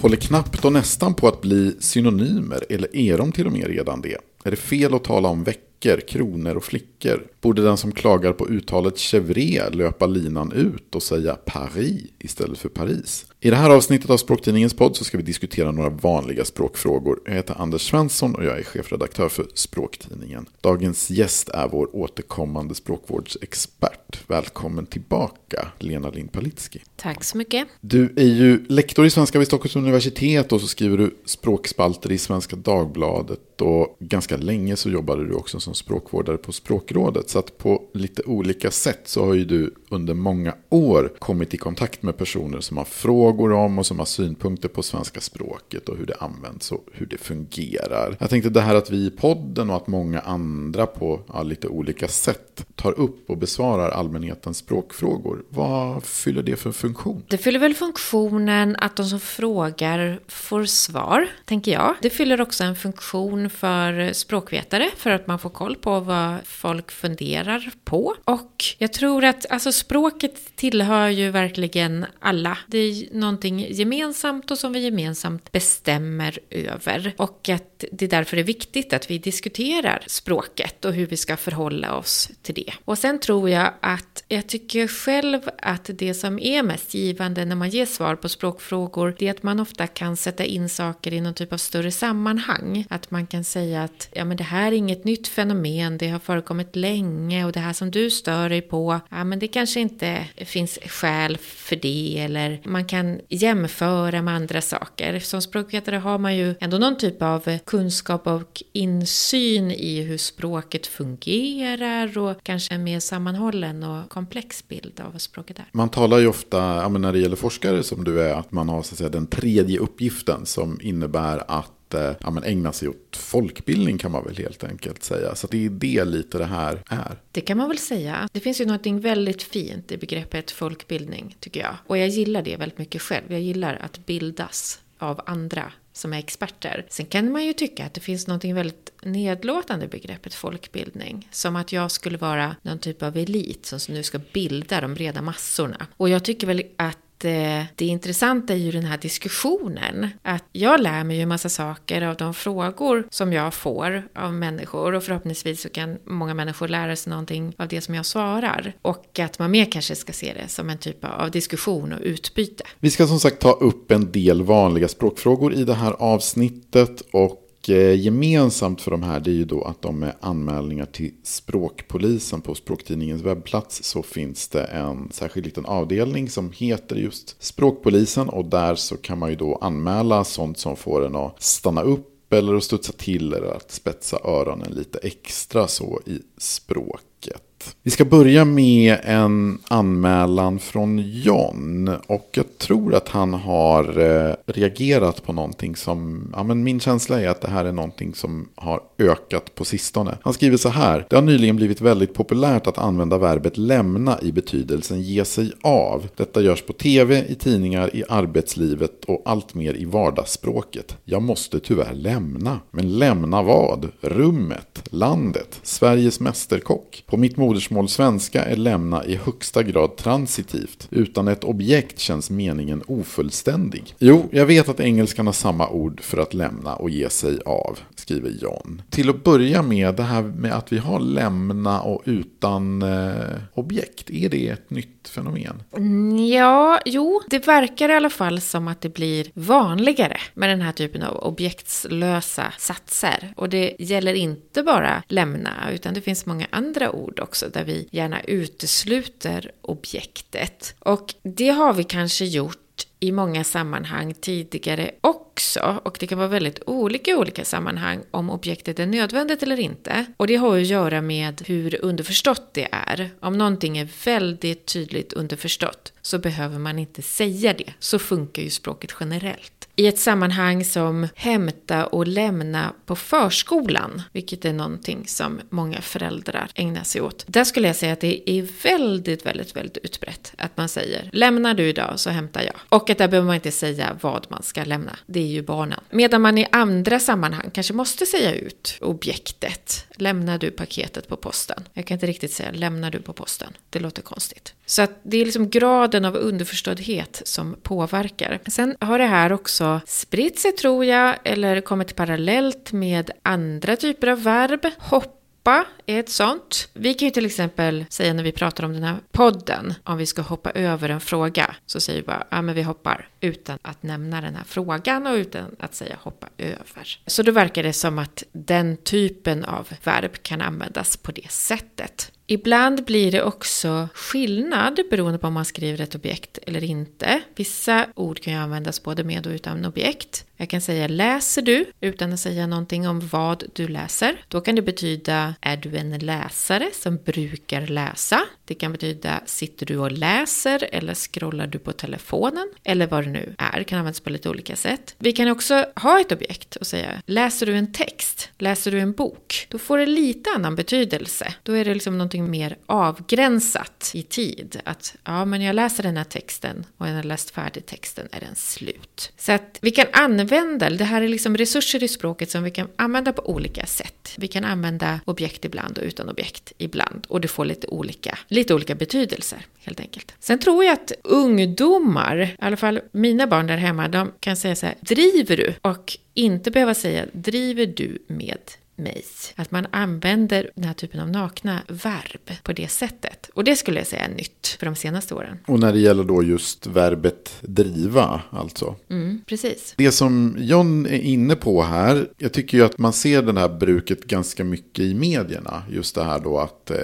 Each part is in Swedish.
håller knappt och nästan på att bli synonymer, eller är de till och med redan det? Är det fel att tala om veckor, kronor och flickor? Borde den som klagar på uttalet chevre löpa linan ut och säga Paris istället för Paris? I det här avsnittet av Språktidningens podd så ska vi diskutera några vanliga språkfrågor. Jag heter Anders Svensson och jag är chefredaktör för Språktidningen. Dagens gäst är vår återkommande språkvårdsexpert. Välkommen tillbaka, Lena Lind Palitski. Tack så mycket. Du är ju lektor i svenska vid Stockholms universitet och så skriver du språkspalter i Svenska Dagbladet. Och ganska länge så jobbade du också som språkvårdare på Språkrådet. Så att på lite olika sätt så har ju du under många år kommit i kontakt med personer som har frågor om och som har synpunkter på svenska språket och hur det används och hur det fungerar. Jag tänkte det här att vi i podden och att många andra på ja, lite olika sätt tar upp och besvarar allmänhetens språkfrågor. Vad fyller det för funktion? Det fyller väl funktionen att de som frågar får svar, tänker jag. Det fyller också en funktion för språkvetare för att man får koll på vad folk funderar på. Och jag tror att alltså, språket tillhör ju verkligen alla. Det är någonting gemensamt och som vi gemensamt bestämmer över. Och att det är därför det är viktigt att vi diskuterar språket och hur vi ska förhålla oss till det. Och sen tror jag att jag tycker själv att det som är mest givande när man ger svar på språkfrågor det är att man ofta kan sätta in saker i någon typ av större sammanhang. Att man kan kan säga att ja, men det här är inget nytt fenomen, det har förekommit länge och det här som du stör dig på, ja men det kanske inte finns skäl för det eller man kan jämföra med andra saker. Som språkvetare har man ju ändå någon typ av kunskap och insyn i hur språket fungerar och kanske en mer sammanhållen och komplex bild av vad språket är. Man talar ju ofta, ja, när det gäller forskare som du är, att man har så att säga, den tredje uppgiften som innebär att ja, men ägna sig åt folkbildning kan man väl helt enkelt säga. Så det är det lite det här är. Det kan man väl säga. Det finns ju någonting väldigt fint i begreppet folkbildning tycker jag. Och jag gillar det väldigt mycket själv. Jag gillar att bildas av andra som är experter. Sen kan man ju tycka att det finns något väldigt nedlåtande i begreppet folkbildning. Som att jag skulle vara någon typ av elit som nu ska bilda de breda massorna. Och jag tycker väl att Eh, det intressanta är ju den här diskussionen. Att jag lär mig ju en massa saker av de frågor som jag får av människor och förhoppningsvis så kan många människor lära sig någonting av det som jag svarar. Och att man mer kanske ska se det som en typ av diskussion och utbyte. Vi ska som sagt ta upp en del vanliga språkfrågor i det här avsnittet och Eh, gemensamt för de här det är ju då att de är anmälningar till Språkpolisen på Språktidningens webbplats så finns det en särskild liten avdelning som heter just Språkpolisen och där så kan man ju då anmäla sånt som får en att stanna upp eller att studsa till eller att spetsa öronen lite extra så i språket. Vi ska börja med en anmälan från John. Och jag tror att han har eh, reagerat på någonting som, ja men min känsla är att det här är någonting som har ökat på sistone. Han skriver så här. Det har nyligen blivit väldigt populärt att använda verbet lämna i betydelsen ge sig av. Detta görs på tv, i tidningar, i arbetslivet och allt mer i vardagsspråket. Jag måste tyvärr lämna. Men lämna vad? Rummet? Landet? Sveriges mästerkock? På mitt modersmål svenska är lämna i högsta grad transitivt. Utan ett objekt känns meningen ofullständig. Jo, jag vet att engelskan har samma ord för att lämna och ge sig av, skriver John. Till att börja med, det här med att vi har lämna och utan eh, objekt, är det ett nytt fenomen? Ja, jo, det verkar i alla fall som att det blir vanligare med den här typen av objektslösa satser. Och det gäller inte bara lämna, utan det finns många andra ord också där vi gärna utesluter objektet. Och det har vi kanske gjort i många sammanhang tidigare också. Och det kan vara väldigt olika i olika sammanhang om objektet är nödvändigt eller inte. Och det har att göra med hur underförstått det är. Om någonting är väldigt tydligt underförstått så behöver man inte säga det. Så funkar ju språket generellt i ett sammanhang som hämta och lämna på förskolan, vilket är någonting som många föräldrar ägnar sig åt. Där skulle jag säga att det är väldigt, väldigt, väldigt utbrett att man säger lämnar du idag så hämtar jag. Och att där behöver man inte säga vad man ska lämna. Det är ju barnen. Medan man i andra sammanhang kanske måste säga ut objektet. Lämnar du paketet på posten? Jag kan inte riktigt säga lämnar du på posten. Det låter konstigt. Så att det är liksom graden av underförståddhet som påverkar. Sen har det här också spritt sig tror jag, eller kommit parallellt med andra typer av verb. Hoppa hoppa är ett sånt. Vi kan ju till exempel säga när vi pratar om den här podden, om vi ska hoppa över en fråga, så säger vi bara, ja men vi hoppar, utan att nämna den här frågan och utan att säga hoppa över. Så då verkar det som att den typen av verb kan användas på det sättet. Ibland blir det också skillnad beroende på om man skriver ett objekt eller inte. Vissa ord kan ju användas både med och utan objekt. Jag kan säga läser du utan att säga någonting om vad du läser. Då kan det betyda är du en läsare som brukar läsa? Det kan betyda sitter du och läser eller scrollar du på telefonen? Eller vad det nu är, det kan användas på lite olika sätt. Vi kan också ha ett objekt och säga läser du en text? Läser du en bok? Då får det lite annan betydelse. Då är det liksom någonting mer avgränsat i tid. Att ja, men jag läser den här texten och när jag har läst färdigt texten är den slut. Så att vi kan använda, det här är liksom resurser i språket som vi kan använda på olika sätt. Vi kan använda objekt ibland och utan objekt ibland och det får lite olika, lite olika betydelser helt enkelt. Sen tror jag att ungdomar, i alla fall mina barn där hemma, de kan säga så här, driver du? Och inte behöva säga, driver du med mig. Att man använder den här typen av nakna verb på det sättet. Och det skulle jag säga är nytt för de senaste åren. Och när det gäller då just verbet driva, alltså. Mm, precis. Det som John är inne på här, jag tycker ju att man ser det här bruket ganska mycket i medierna. Just det här då att eh,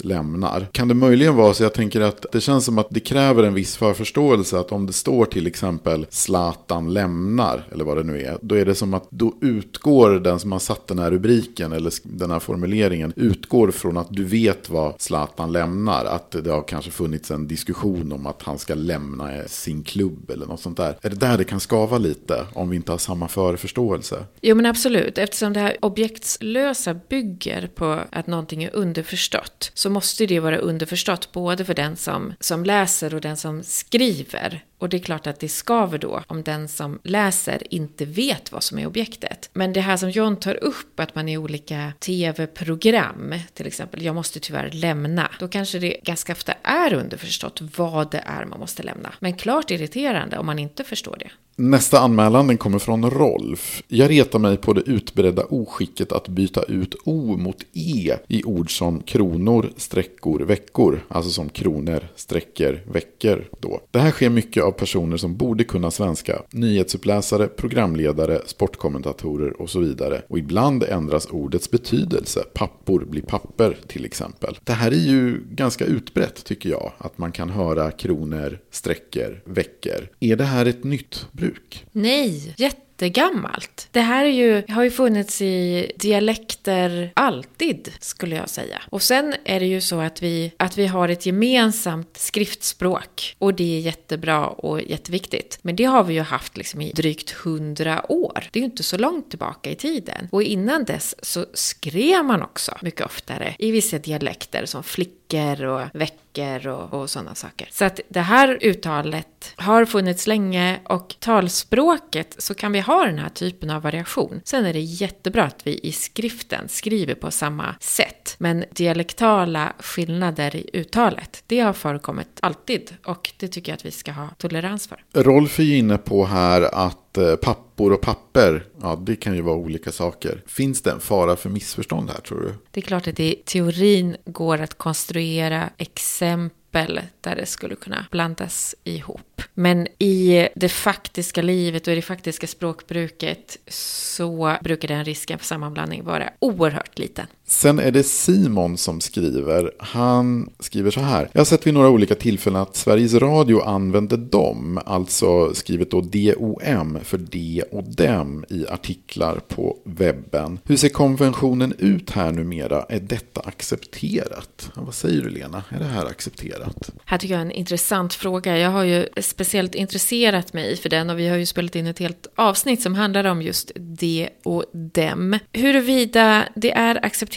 lämnar. Kan det möjligen vara så, jag tänker att det känns som att det kräver en viss förförståelse att om det står till exempel Zlatan lämnar, eller vad det nu är, då är det som att då utgår den som har satt den här rubriken eller den här formuleringen, utgår från att du vet vad Zlatan lämnar. Att det har kanske funnits en diskussion om att han ska lämna sin klubb eller något sånt där. Är det där det kan skava lite om vi inte har samma förförståelse? Jo men absolut, eftersom det här objektslösa bygger på att någonting är underförstått så måste det vara underförstått både för den som, som läser och den som skriver. Och det är klart att det skaver då om den som läser inte vet vad som är objektet. Men det här som John tar upp, att man i olika tv-program, till exempel, jag måste tyvärr lämna, då kanske det ganska ofta är underförstått vad det är man måste lämna. Men klart irriterande om man inte förstår det. Nästa anmälan den kommer från Rolf. Jag retar mig på det utbredda oskicket att byta ut O mot E i ord som kronor, sträckor, veckor. Alltså som kronor, sträckor, veckor då. Det här sker mycket av personer som borde kunna svenska. Nyhetsuppläsare, programledare, sportkommentatorer och så vidare. Och ibland ändras ordets betydelse. Pappor blir papper till exempel. Det här är ju ganska utbrett tycker jag. Att man kan höra kronor, sträcker, veckor. Är det här ett nytt bruk? Nej, jätte jättegammalt. Det här är ju, har ju funnits i dialekter alltid, skulle jag säga. Och sen är det ju så att vi, att vi har ett gemensamt skriftspråk. Och det är jättebra och jätteviktigt. Men det har vi ju haft liksom i drygt hundra år. Det är ju inte så långt tillbaka i tiden. Och innan dess så skrev man också mycket oftare i vissa dialekter som flickor och veckor böcker och, och sådana saker. Så att det här uttalet har funnits länge och talspråket så kan vi ha den här typen av variation. Sen är det jättebra att vi i skriften skriver på samma sätt. Men dialektala skillnader i uttalet, det har förekommit alltid och det tycker jag att vi ska ha tolerans för. Rolf är inne på här att Eh, pappor och papper, ja det kan ju vara olika saker. Finns det en fara för missförstånd här tror du? Det är klart att det i teorin går att konstruera exempel där det skulle kunna blandas ihop. Men i det faktiska livet och i det faktiska språkbruket så brukar den risken för sammanblandning vara oerhört liten. Sen är det Simon som skriver. Han skriver så här. Jag har sett vid några olika tillfällen att Sveriges Radio använder dem, alltså skrivet då DOM för de och dem i artiklar på webben. Hur ser konventionen ut här numera? Är detta accepterat? Ja, vad säger du Lena? Är det här accepterat? Här tycker jag är en intressant fråga. Jag har ju speciellt intresserat mig för den och vi har ju spelat in ett helt avsnitt som handlar om just de och dem. Huruvida det är accepterat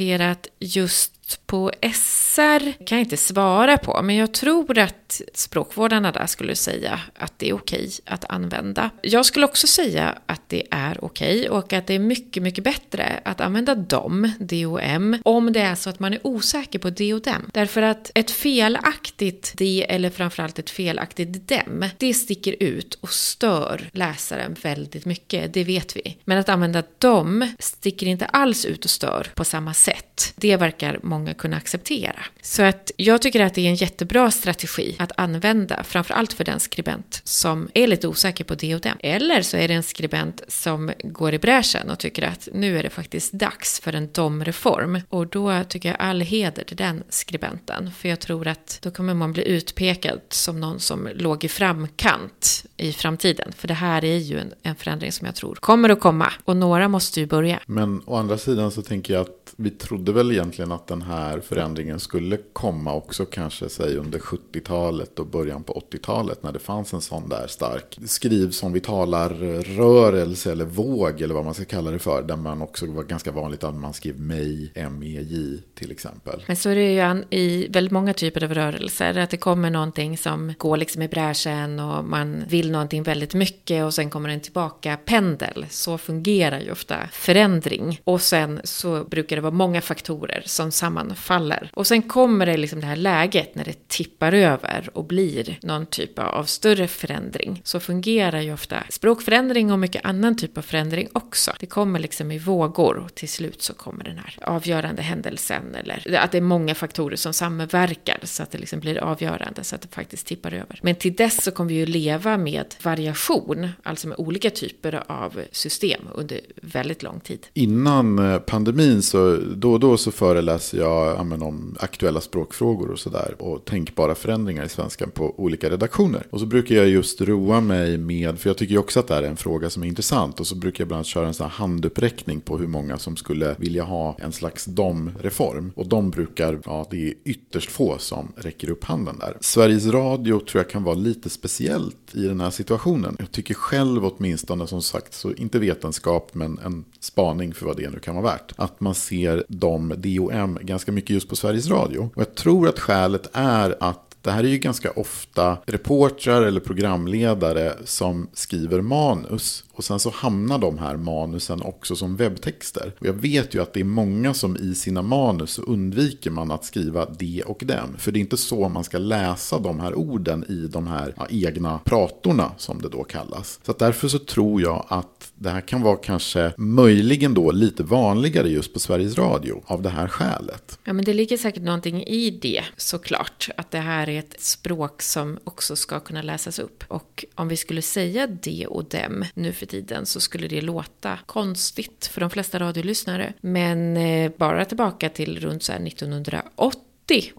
just på SR kan jag inte svara på, men jag tror att språkvårdarna där skulle säga att det är okej att använda. Jag skulle också säga att det är okej och att det är mycket, mycket bättre att använda dom, DOM, om det är så att man är osäker på D och dem. Därför att ett felaktigt D eller framförallt ett felaktigt dem, det sticker ut och stör läsaren väldigt mycket, det vet vi. Men att använda dom sticker inte alls ut och stör på samma sätt. Det verkar många kunna acceptera. Så att jag tycker att det är en jättebra strategi att använda, framförallt för den skribent som är lite osäker på det och den. Eller så är det en skribent som går i bräschen och tycker att nu är det faktiskt dags för en domreform. Och då tycker jag all heder till den skribenten. För jag tror att då kommer man bli utpekad som någon som låg i framkant i framtiden. För det här är ju en, en förändring som jag tror kommer att komma. Och några måste ju börja. Men å andra sidan så tänker jag att vi trodde väl egentligen att den här förändringen skulle komma också kanske säg under 70-talet och början på 80-talet när det fanns en sån där stark skriv som vi talar rörelse eller våg eller vad man ska kalla det för. Där man också var ganska vanligt att man skrev mig, M-E-J till exempel. Men så är det ju i väldigt många typer av rörelser. Att det kommer någonting som går liksom i bräschen och man vill någonting väldigt mycket och sen kommer den tillbaka pendel. Så fungerar ju ofta förändring. Och sen så brukar det vara många faktorer som sammanfaller. Och sen kommer det liksom det här läget när det tippar över och blir någon typ av större förändring. Så fungerar ju ofta språkförändring och mycket annan typ av förändring också. Det kommer liksom i vågor och till slut så kommer den här avgörande händelsen eller att det är många faktorer som samverkar så att det liksom blir avgörande så att det faktiskt tippar över. Men till dess så kommer vi ju leva med variation, alltså med olika typer av system under väldigt lång tid. Innan eh, pandemin så då och då så föreläser jag men, om aktuella språkfrågor och sådär. Och tänkbara förändringar i svenskan på olika redaktioner. Och så brukar jag just roa mig med, för jag tycker ju också att det här är en fråga som är intressant. Och så brukar jag bland annat köra en sån här handuppräckning på hur många som skulle vilja ha en slags dom-reform. Och de brukar, ja det är ytterst få som räcker upp handen där. Sveriges Radio tror jag kan vara lite speciellt i den här situationen. Jag tycker själv åtminstone som sagt, så inte vetenskap men en spaning för vad det nu kan vara värt. Att man ser de DOM ganska mycket just på Sveriges Radio. Och jag tror att skälet är att det här är ju ganska ofta reportrar eller programledare som skriver manus. Och sen så hamnar de här manusen också som webbtexter. Och jag vet ju att det är många som i sina manus undviker man att skriva det och dem. För det är inte så man ska läsa de här orden i de här ja, egna pratorna som det då kallas. Så därför så tror jag att det här kan vara kanske möjligen då lite vanligare just på Sveriges Radio av det här skälet. Ja men det ligger säkert någonting i det såklart. Att det här är ett språk som också ska kunna läsas upp. Och om vi skulle säga det och dem nu för tiden så skulle det låta konstigt för de flesta radiolyssnare. Men eh, bara tillbaka till runt så 1980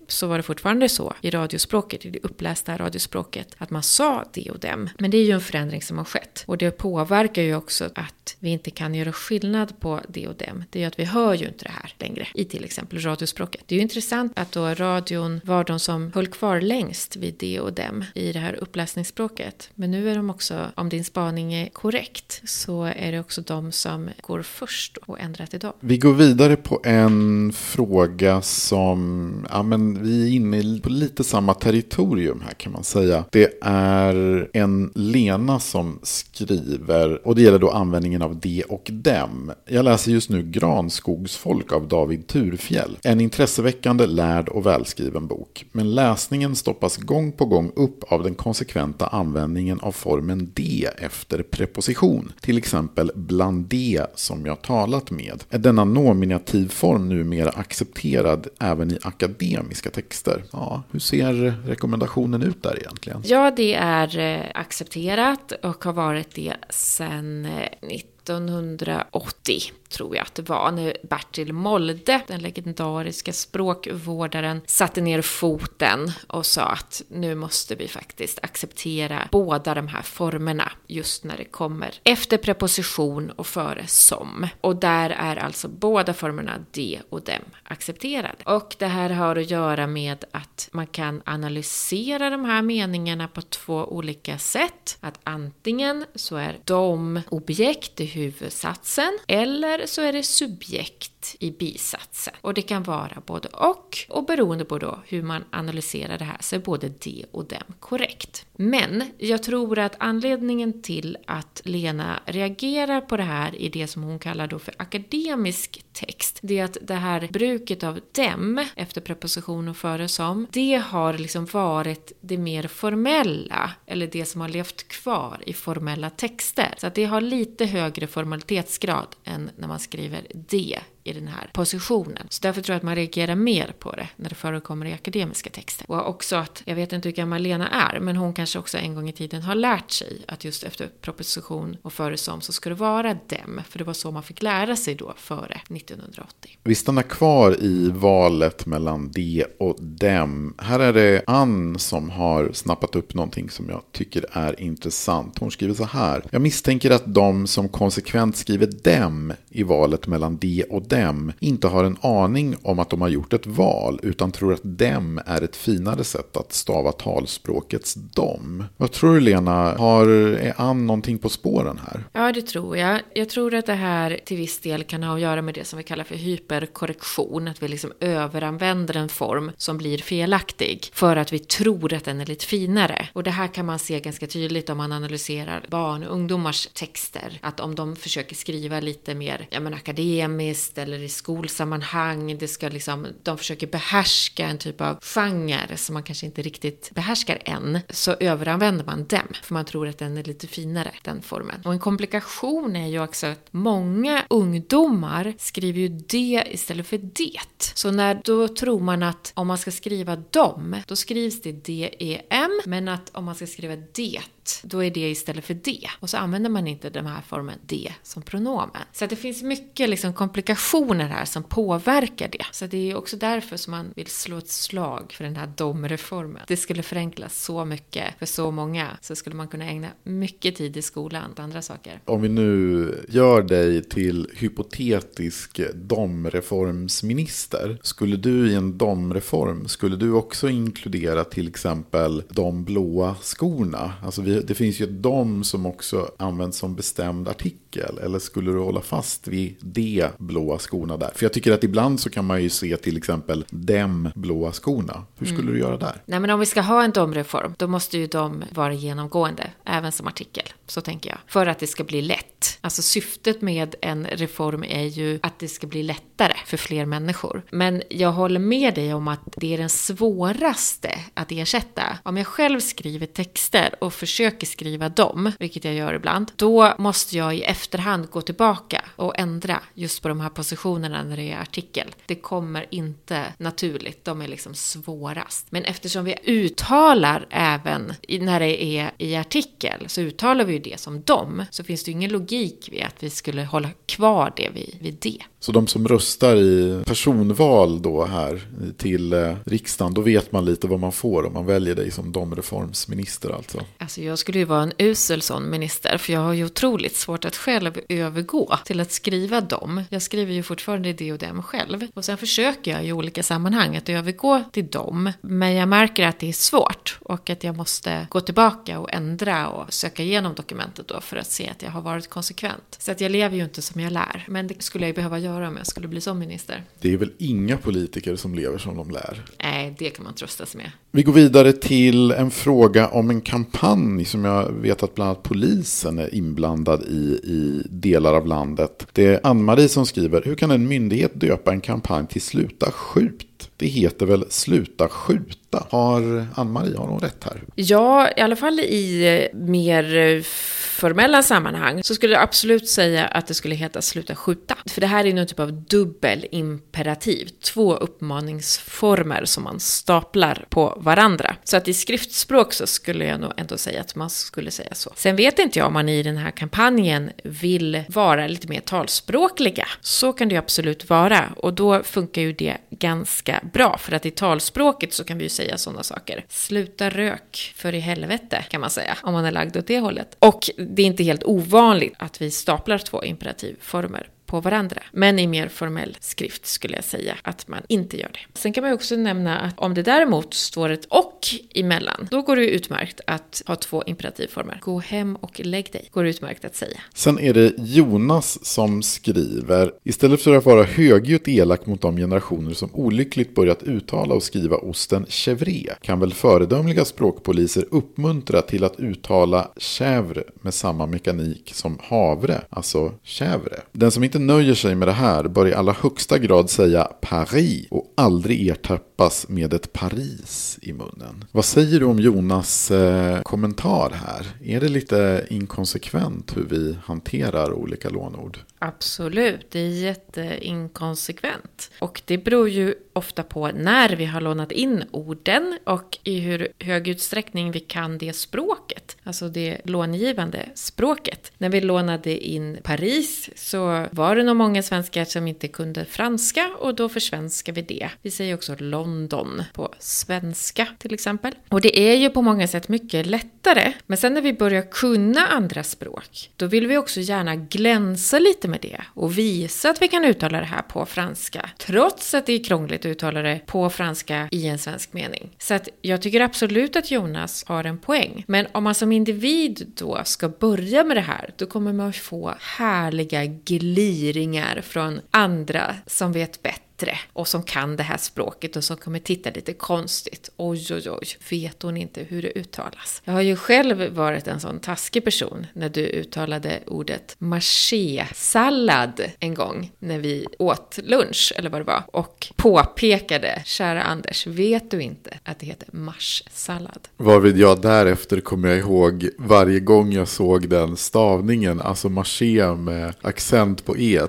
så var det fortfarande så i radiospråket, i det upplästa radiospråket, att man sa det och dem. Men det är ju en förändring som har skett. Och det påverkar ju också att vi inte kan göra skillnad på det och dem. Det är ju att vi hör ju inte det här längre i till exempel radiospråket. Det är ju intressant att då radion var de som höll kvar längst vid det och dem i det här uppläsningsspråket. Men nu är de också, om din spaning är korrekt, så är det också de som går först och ändrar till dem. Vi går vidare på en fråga som Ja, men vi är inne på lite samma territorium här kan man säga. Det är en Lena som skriver, och det gäller då användningen av de och dem. Jag läser just nu Granskogsfolk av David Turfjell. En intresseväckande, lärd och välskriven bok. Men läsningen stoppas gång på gång upp av den konsekventa användningen av formen de efter preposition. Till exempel bland de som jag talat med. Är denna nominativform numera accepterad även i akademisk akademiska texter. Ja, hur ser rekommendationen ut där egentligen? Ja, det är eh, accepterat och har varit det sedan eh, 1980 tror jag att det var, när Bertil Molde, den legendariska språkvårdaren, satte ner foten och sa att nu måste vi faktiskt acceptera båda de här formerna just när det kommer efter preposition och före som. Och där är alltså båda formerna de och dem accepterade. Och det här har att göra med att man kan analysera de här meningarna på två olika sätt. Att antingen så är de objekt i huvudsatsen eller så är det subjekt i bisatsen. Och det kan vara både och. Och beroende på då hur man analyserar det här så är både det och dem korrekt. Men jag tror att anledningen till att Lena reagerar på det här i det som hon kallar då för akademisk text, det är att det här bruket av dem efter preposition och före som, det har liksom varit det mer formella, eller det som har levt kvar i formella texter. Så att det har lite högre formalitetsgrad än när man skriver det i den här positionen. Så därför tror jag att man reagerar mer på det när det förekommer i akademiska texter. Och också att, jag vet inte hur gammal Lena är, men hon kanske också en gång i tiden har lärt sig att just efter proposition och före som så ska det vara dem, för det var så man fick lära sig då före 1980. Vi stannar kvar i valet mellan de och dem. Här är det Ann som har snappat upp någonting som jag tycker är intressant. Hon skriver så här. Jag misstänker att de som konsekvent skriver dem i valet mellan de och dem inte har en aning om att de har gjort ett val utan tror att dem är ett finare sätt att stava talspråkets dom. Vad tror du Lena, har är Ann någonting på spåren här? Ja, det tror jag. Jag tror att det här till viss del kan ha att göra med det som vi kallar för hyperkorrektion, att vi liksom överanvänder en form som blir felaktig för att vi tror att den är lite finare. Och det här kan man se ganska tydligt om man analyserar barn och ungdomars texter, att om de försöker skriva lite mer ja, men akademiskt eller i skolsammanhang, det ska liksom, de försöker behärska en typ av genre som man kanske inte riktigt behärskar än, så överanvänder man dem, för man tror att den är lite finare, den formen. Och en komplikation är ju också att många ungdomar skriver ju det istället för det. Så när, då tror man att om man ska skriva dem, då skrivs det dem, men att om man ska skriva det då är det istället för det. Och så använder man inte den här formen det som pronomen. Så att det finns mycket liksom komplikationer här som påverkar det. Så det är också därför som man vill slå ett slag för den här domreformen. Det skulle förenklas så mycket för så många. Så skulle man kunna ägna mycket tid i skolan på andra saker. Om vi nu gör dig till hypotetisk domreformsminister. Skulle du i en domreform, skulle du också inkludera till exempel de blåa skorna? Alltså vi, det finns ju ett dom som också används som bestämd artikel. Eller skulle du hålla fast vid de blåa skorna där? För jag tycker att ibland så kan man ju se till exempel dem blåa skorna. Hur skulle mm. du göra där? Nej men om vi ska ha en domreform, då måste ju de vara genomgående, även som artikel. Så tänker jag. För att det ska bli lätt. Alltså syftet med en reform är ju att det ska bli lättare för fler människor. Men jag håller med dig om att det är den svåraste att ersätta. Om jag själv skriver texter och försöker skriva dem, vilket jag gör ibland, då måste jag i efterhand gå tillbaka och ändra just på de här positionerna när det är artikel. Det kommer inte naturligt, de är liksom svårast. Men eftersom vi uttalar även när det är i artikel så uttalar vi ju det som dem, så finns det ju ingen logik vid att vi skulle hålla kvar det vid, vid det. Så de som röstar i personval då här till eh, riksdagen, då vet man lite vad man får om man väljer dig som domreformsminister alltså? Alltså jag skulle ju vara en usel sån minister, för jag har ju otroligt svårt att själv övergå till att skriva dem. Jag skriver ju fortfarande det och dem själv. Och sen försöker jag i olika sammanhang att övergå till dem. Men jag märker att det är svårt och att jag måste gå tillbaka och ändra och söka igenom dokumentet då för att se att jag har varit konsekvent. Så att jag lever ju inte som jag lär. Men det skulle jag ju behöva göra om jag skulle bli som minister. Det är väl inga politiker som lever som de lär? Nej, det kan man tröstas med. Vi går vidare till en fråga om en kampanj som jag vet att bland annat polisen är inblandad i i delar av landet. Det är Ann-Marie som skriver, hur kan en myndighet döpa en kampanj till Sluta skjut? Det heter väl Sluta skjuta? Har Ann-Marie, har hon rätt här? Ja, i alla fall i mer formella sammanhang så skulle jag absolut säga att det skulle heta sluta skjuta. För det här är någon typ av dubbel imperativ. Två uppmaningsformer som man staplar på varandra. Så att i skriftspråk så skulle jag nog ändå säga att man skulle säga så. Sen vet inte jag om man i den här kampanjen vill vara lite mer talspråkliga. Så kan det ju absolut vara. Och då funkar ju det ganska bra. För att i talspråket så kan vi ju säga sådana saker. Sluta rök för i helvete kan man säga. Om man är lagd åt det hållet. Och det är inte helt ovanligt att vi staplar två imperativformer på varandra. Men i mer formell skrift skulle jag säga att man inte gör det. Sen kan man ju också nämna att om det däremot står ett och emellan, då går det utmärkt att ha två imperativformer. Gå hem och lägg dig, går det utmärkt att säga. Sen är det Jonas som skriver, istället för att vara högljutt elak mot de generationer som olyckligt börjat uttala och skriva osten chèvre, kan väl föredömliga språkpoliser uppmuntra till att uttala chèvre med samma mekanik som havre, alltså chèvre. Den som inte nöjer sig med det här bör i allra högsta grad säga Paris och aldrig ertappas med ett Paris i munnen. Vad säger du om Jonas eh, kommentar här? Är det lite inkonsekvent hur vi hanterar olika lånord? Absolut, det är jätteinkonsekvent. Och det beror ju ofta på när vi har lånat in orden och i hur hög utsträckning vi kan det språket. Alltså det långivande språket. När vi lånade in Paris så var det nog många svenskar som inte kunde franska och då försvenskade vi det. Vi säger också London på svenska till exempel. Och det är ju på många sätt mycket lättare. Men sen när vi börjar kunna andra språk, då vill vi också gärna glänsa lite med det och visa att vi kan uttala det här på franska. Trots att det är krångligt att uttala det på franska i en svensk mening. Så att jag tycker absolut att Jonas har en poäng. Men om man som individ då ska börja med det här, då kommer man få härliga gliringar från andra som vet bättre bättre och som kan det här språket och som kommer titta lite konstigt. Oj, oj, oj, vet hon inte hur det uttalas? Jag har ju själv varit en sån taskig person när du uttalade ordet maché-sallad en gång när vi åt lunch, eller vad det var, och påpekade, kära Anders, vet du inte att det heter marssallad? Varvid jag därefter kommer jag ihåg varje gång jag såg den stavningen, alltså maché med accent på e,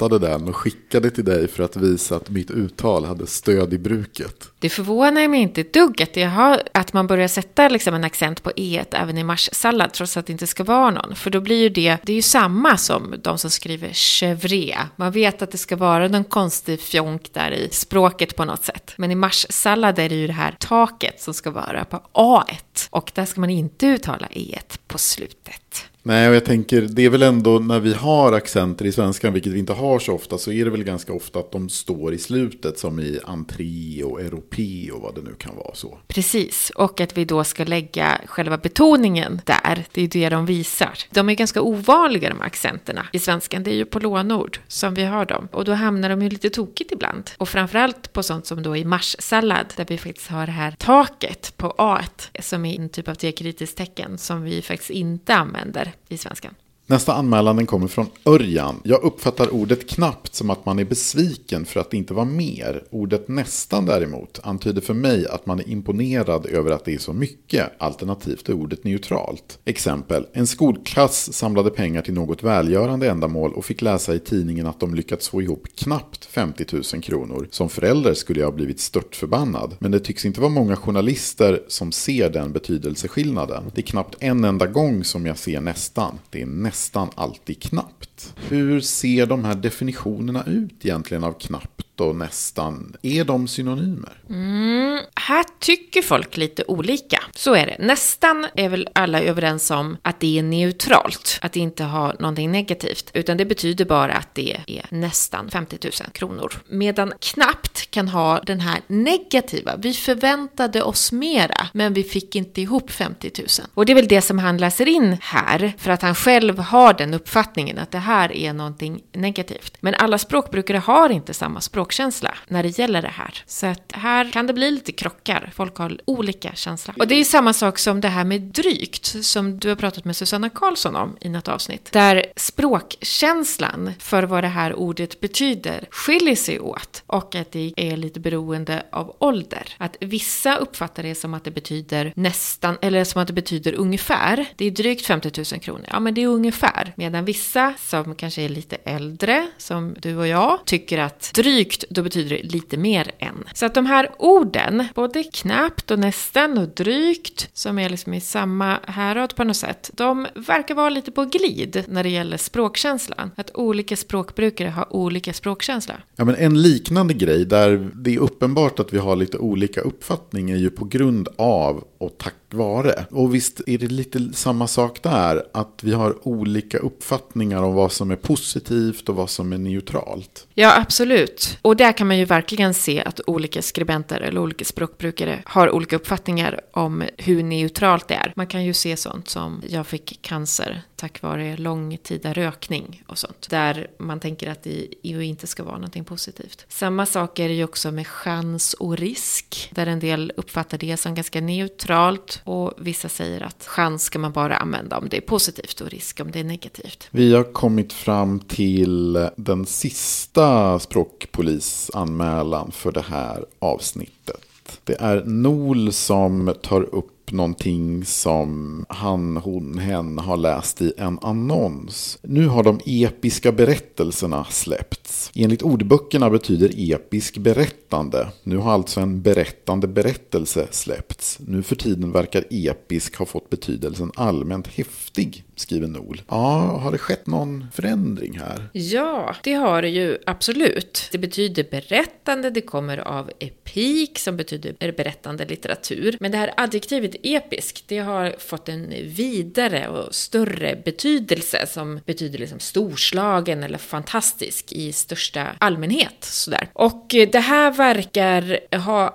fotade den och skickade till dig för att visa att mitt uttal hade stöd i bruket. Det förvånar mig inte ett dugg att, har, att man börjar sätta liksom en accent på e även i marssallad trots att det inte ska vara någon. För då blir ju det, det är ju samma som de som skriver chevre. Man vet att det ska vara någon konstig fjonk där i språket på något sätt. Men i marssallad är det ju det här taket som ska vara på a Och där ska man inte uttala e på slutet. Nej, och jag tänker, det är väl ändå när vi har accenter i svenskan, vilket vi inte har så ofta, så är det väl ganska ofta att de står i slutet, som i entré och europé och vad det nu kan vara så. Precis, och att vi då ska lägga själva betoningen där, det är det de visar. De är ganska ovanliga de här accenterna i svenskan, det är ju på lånord som vi har dem. Och då hamnar de ju lite tokigt ibland. Och framförallt på sånt som då i marssallad, där vi faktiskt har det här taket på A, som är en typ av diakritiskt tecken som vi faktiskt inte använder i svenskan. Nästa anmälan den kommer från Örjan. Jag uppfattar ordet knappt som att man är besviken för att det inte var mer. Ordet nästan däremot antyder för mig att man är imponerad över att det är så mycket, alternativt är ordet neutralt. Exempel. En skolklass samlade pengar till något välgörande ändamål och fick läsa i tidningen att de lyckats få ihop knappt 50 000 kronor. Som förälder skulle jag ha blivit störtförbannad. Men det tycks inte vara många journalister som ser den betydelseskillnaden. Det är knappt en enda gång som jag ser nästan. Det är nästan nästan alltid knappt. Hur ser de här definitionerna ut egentligen av knappt och nästan? Är de synonymer? Mm, här tycker folk lite olika. Så är det. Nästan är väl alla överens om att det är neutralt, att det inte har någonting negativt, utan det betyder bara att det är nästan 50 000 kronor. Medan knappt kan ha den här negativa, vi förväntade oss mera, men vi fick inte ihop 50 000. Och det är väl det som han läser in här, för att han själv har den uppfattningen att det här är någonting negativt. Men alla språkbrukare har inte samma språk, magkänsla när det gäller det här. Så att här kan det bli lite krockar. Folk har olika känsla. Och det är samma sak som det här med drygt, som du har pratat med Susanna Karlsson om i något avsnitt. Där språkkänslan för vad det här ordet betyder skiljer sig åt och att det är lite beroende av ålder. Att vissa uppfattar det som att det betyder nästan, eller som att det betyder ungefär. Det är drygt 50 000 kronor. Ja, men det är ungefär. Medan vissa som kanske är lite äldre, som du och jag, tycker att drygt, då betyder det lite mer än. Så att de här orden, både knappt och nästan och drygt, som är liksom i samma härad på något sätt, de verkar vara lite på glid när det gäller språkkänslan. Att olika språkbrukare har olika språkkänsla. Ja, men en liknande grej där det är uppenbart att vi har lite olika uppfattning är ju på grund av och tack vare. Och visst är det lite samma sak där, att vi har olika uppfattningar om vad som är positivt och vad som är neutralt. Ja, absolut. Och där kan man ju verkligen se att olika skribenter eller olika språkbrukare har olika uppfattningar om hur neutralt det är. Man kan ju se sånt som jag fick cancer tack vare långtida rökning och sånt. Där man tänker att det inte ska vara någonting positivt. Samma sak är det ju också med chans och risk. Där en del uppfattar det som ganska neutralt och vissa säger att chans ska man bara använda om det är positivt och risk om det är negativt. Vi har kommit fram till den sista språkpolisanmälan för det här avsnittet. Det är Nol som tar upp någonting som han, hon, hen har läst i en annons. Nu har de episka berättelserna släppts. Enligt ordböckerna betyder episk berättande. Nu har alltså en berättande berättelse släppts. Nu för tiden verkar episk ha fått betydelsen allmänt häftig, skriver Nol. Ja, har det skett någon förändring här? Ja, det har det ju absolut. Det betyder berättande, det kommer av epik som betyder berättande litteratur. Men det här adjektivet episk, det har fått en vidare och större betydelse som betyder liksom storslagen eller fantastisk i största allmänhet. Sådär. Och det här verkar ha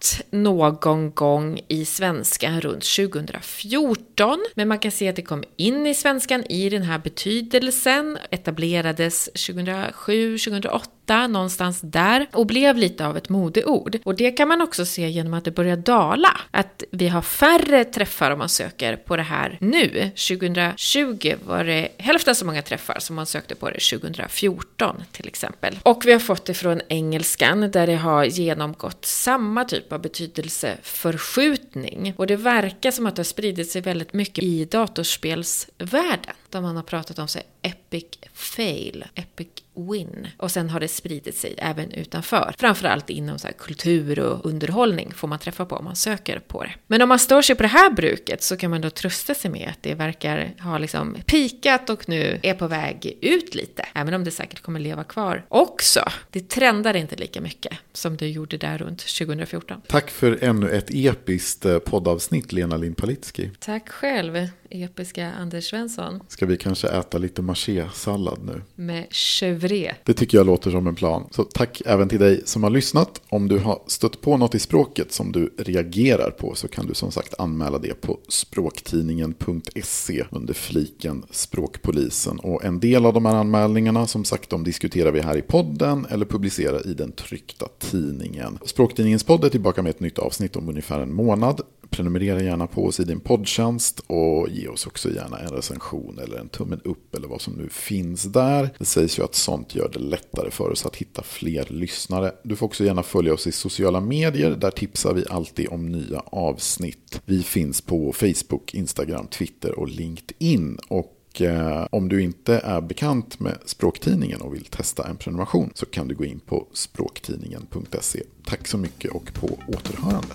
peak någon gång i svenskan runt 2014. Men man kan se att det kom in i svenskan i den här betydelsen, etablerades 2007, 2008 någonstans där och blev lite av ett modeord. Och det kan man också se genom att det börjar dala. Att vi har färre träffar om man söker på det här nu. 2020 var det hälften så många träffar som man sökte på det 2014 till exempel. Och vi har fått det från engelskan där det har genomgått samma typ Typ av betydelseförskjutning. Och det verkar som att det har spridit sig väldigt mycket i datorspelsvärlden. Där man har pratat om sig epic fail, epic win. Och sen har det spridit sig även utanför. Framförallt inom så kultur och underhållning får man träffa på om man söker på det. Men om man stör sig på det här bruket så kan man då trösta sig med att det verkar ha liksom pikat och nu är på väg ut lite. Även om det säkert kommer leva kvar också. Det trendar inte lika mycket som det gjorde där runt 2014. Tack för ännu ett episkt eh, poddavsnitt Lena Lindpalitski. Tack själv episka Anders Svensson. Ska vi kanske äta lite maché-sallad nu? Med chevre. Det tycker jag låter som en plan. Så tack även till dig som har lyssnat. Om du har stött på något i språket som du reagerar på så kan du som sagt anmäla det på språktidningen.se under fliken Språkpolisen. Och en del av de här anmälningarna som sagt de diskuterar vi här i podden eller publicerar i den tryckta tidningen. Språktidningens podd är tillbaka med ett nytt avsnitt om ungefär en månad. Prenumerera gärna på oss i din poddtjänst och ge oss också gärna en recension eller en tummen upp eller vad som nu finns där. Det sägs ju att sånt gör det lättare för oss att hitta fler lyssnare. Du får också gärna följa oss i sociala medier. Där tipsar vi alltid om nya avsnitt. Vi finns på Facebook, Instagram, Twitter och LinkedIn. Och eh, om du inte är bekant med Språktidningen och vill testa en prenumeration så kan du gå in på språktidningen.se. Tack så mycket och på återhörande.